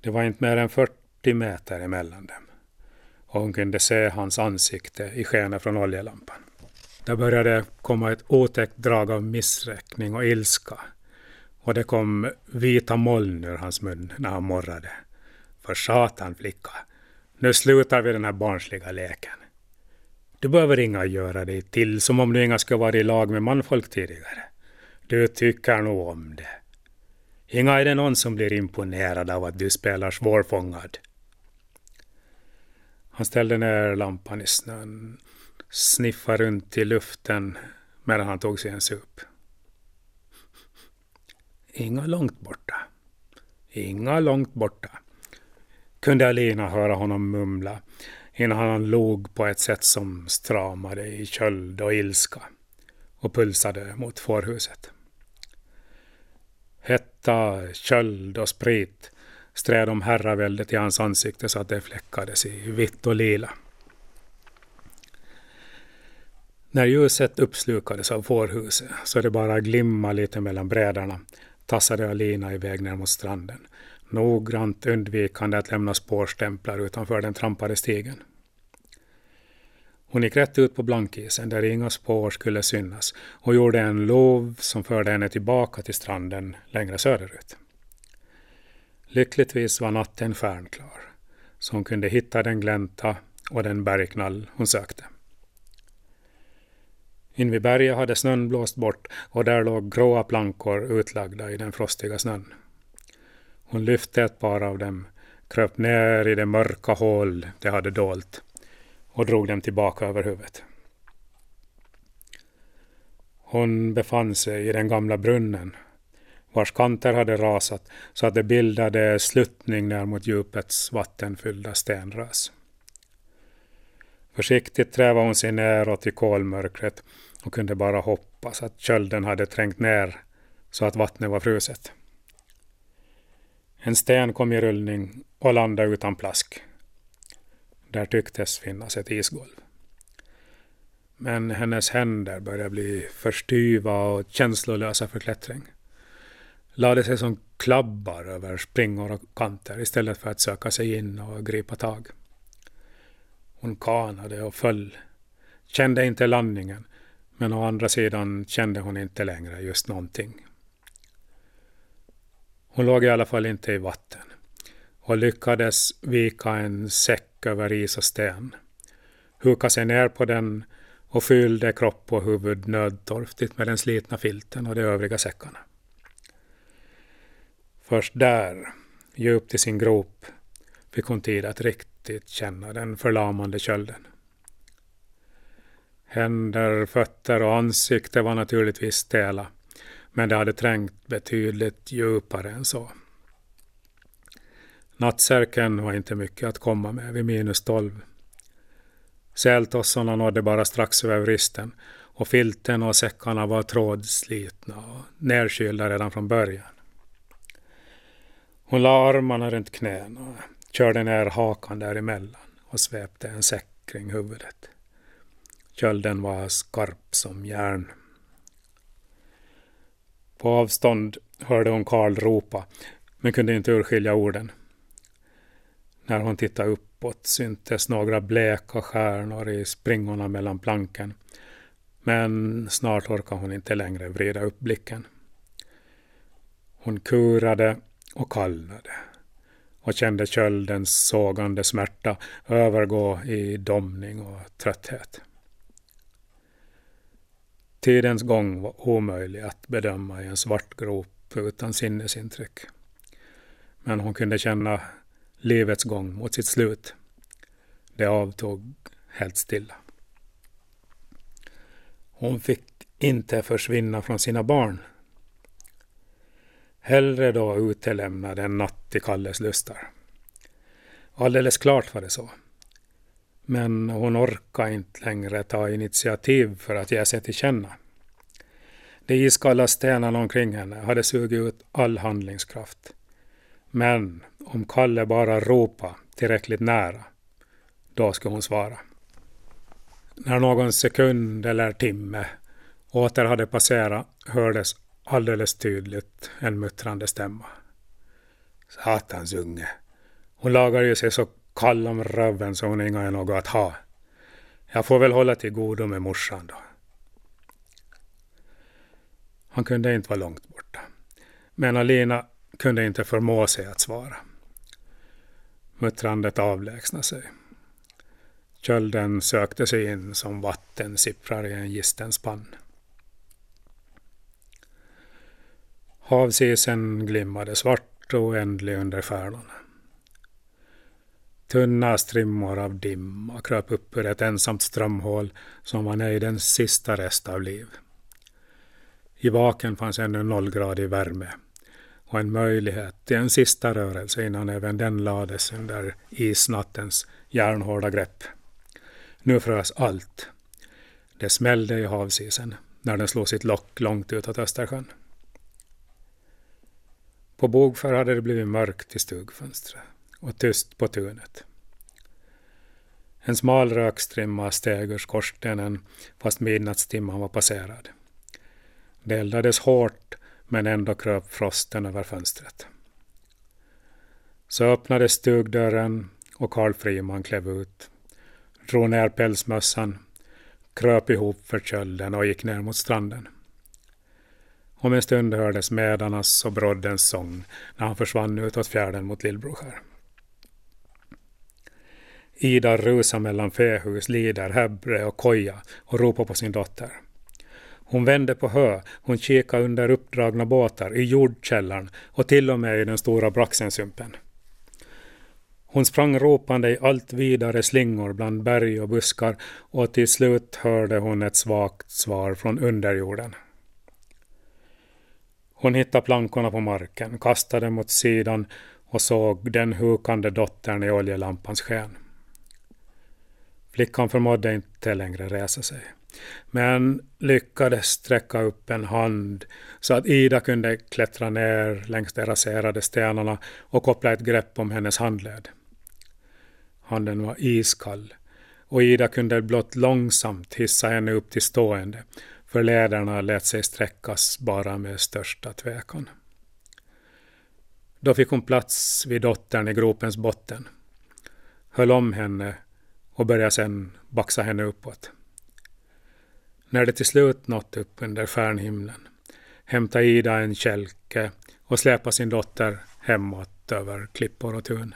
Det var inte mer än 40 meter emellan dem och hon kunde se hans ansikte i skenet från oljelampan. Där började komma ett otäckt drag av missräkning och ilska och det kom vita moln ur hans mun när han morrade. För satan flicka, nu slutar vi den här barnsliga leken. Du behöver inga göra dig till som om du inga skulle vara i lag med manfolk tidigare. Du tycker nog om det. Inga är det någon som blir imponerad av att du spelar svårfångad. Han ställde ner lampan i snön, sniffade runt i luften medan han tog sig en sup. Inga långt borta. Inga långt borta. Kunde Alina höra honom mumla innan han log på ett sätt som stramade i köld och ilska och pulsade mot fårhuset. Hetta, köld och sprit stred de herraväldet i hans ansikte så att det fläckades i vitt och lila. När ljuset uppslukades av fårhuset så det bara glimmade lite mellan brädorna tassade Alina iväg ner mot stranden, noggrant undvikande att lämna spårstämplar utanför den trampade stigen. Hon gick rätt ut på blankisen där inga spår skulle synas och gjorde en lov som förde henne tillbaka till stranden längre söderut. Lyckligtvis var natten stjärnklar, så hon kunde hitta den glänta och den bergknall hon sökte. Invid berget hade snön blåst bort och där låg gråa plankor utlagda i den frostiga snön. Hon lyfte ett par av dem, kröp ner i det mörka hål de hade dolt och drog dem tillbaka över huvudet. Hon befann sig i den gamla brunnen vars kanter hade rasat så att det bildade sluttning ner mot djupets vattenfyllda stenrös. Försiktigt trävade hon sig neråt i kolmörkret och kunde bara hoppas att kölden hade trängt ner så att vattnet var fruset. En sten kom i rullning och landade utan plask. Där tycktes finnas ett isgolv. Men hennes händer började bli för styva och känslolösa för klättring. Lade sig som klabbar över springor och kanter istället för att söka sig in och gripa tag. Hon kanade och föll. Kände inte landningen, men å andra sidan kände hon inte längre just någonting. Hon låg i alla fall inte i vatten och lyckades vika en säck över is och sten, huka sig ner på den och fyllde kropp och huvud nödtorftigt med den slitna filten och de övriga säckarna. Först där, djupt i sin grop, fick hon tid att riktigt känna den förlamande kölden. Händer, fötter och ansikte var naturligtvis stela, men det hade trängt betydligt djupare än så. Nattsärken var inte mycket att komma med vid minus tolv. Sältossorna nådde bara strax över vristen och filten och säckarna var trådslitna och nerkylda redan från början. Hon la armarna runt knäna och körde ner hakan däremellan och svepte en säck kring huvudet. Kölden var skarp som järn. På avstånd hörde hon Karl ropa, men kunde inte urskilja orden. När hon tittade uppåt syntes några bleka stjärnor i springorna mellan planken. Men snart orkade hon inte längre vrida upp blicken. Hon kurade och kallnade och kände köldens sågande smärta övergå i domning och trötthet. Tidens gång var omöjlig att bedöma i en svart grop utan sinnesintryck. Men hon kunde känna livets gång mot sitt slut. Det avtog helt stilla. Hon fick inte försvinna från sina barn. Hellre då utelämnad än natt i Kalles lustar. Alldeles klart var det så. Men hon orkade inte längre ta initiativ för att ge sig till känna. De iskalla stenarna omkring henne hade sugit ut all handlingskraft. Men om Kalle bara ropade tillräckligt nära, då skulle hon svara. När någon sekund eller timme åter hade passerat hördes alldeles tydligt en muttrande stämma. Satans unge, Hon lagar ju sig så kall om röven så hon inga är något att ha. Jag får väl hålla till godo med morsan då. Han kunde inte vara långt borta. Men Alina kunde inte förmå sig att svara. Muttrandet avlägsnade sig. Kölden sökte sig in som vatten sipprar i en gisten spann. Havsisen glimmade svart och oändlig under stjärnorna. Tunna strimmor av dimma kröp upp ur ett ensamt strömhål som var nejdens sista rest av liv. I baken fanns ännu nollgradig värme och en möjlighet till en sista rörelse innan även den lades under isnattens järnhårda grepp. Nu frös allt. Det smällde i havsisen när den slog sitt lock långt utåt Östersjön. På Bogför hade det blivit mörkt i stugfönstret och tyst på tunet. En smal rökstrimma steg ur skorstenen fast midnattstimman var passerad. Det eldades hårt men ändå kröp frosten över fönstret. Så öppnades stugdörren och Karl Friman klev ut, drog ner pälsmössan, kröp ihop för kölden och gick ner mot stranden. Om en stund hördes medarnas och broddens sång när han försvann utåt fjärden mot Lillbroskär. Ida rusar mellan fähus, lider, häbre och koja och ropar på sin dotter. Hon vände på hö, hon kikade under uppdragna båtar, i jordkällaren och till och med i den stora Braxensumpen. Hon sprang ropande i allt vidare slingor bland berg och buskar och till slut hörde hon ett svagt svar från underjorden. Hon hittade plankorna på marken, kastade mot sidan och såg den hukande dottern i oljelampans sken. Flickan förmådde inte längre resa sig, men lyckades sträcka upp en hand så att Ida kunde klättra ner längs de raserade stenarna och koppla ett grepp om hennes handled. Handen var iskall och Ida kunde blott långsamt hissa henne upp till stående för lederna lät sig sträckas bara med största tvekan. Då fick hon plats vid dottern i gropens botten, höll om henne och började sedan baxa henne uppåt. När det till slut nått upp under stjärnhimlen hämtade Ida en kälke och släpade sin dotter hemåt över klippor och tun.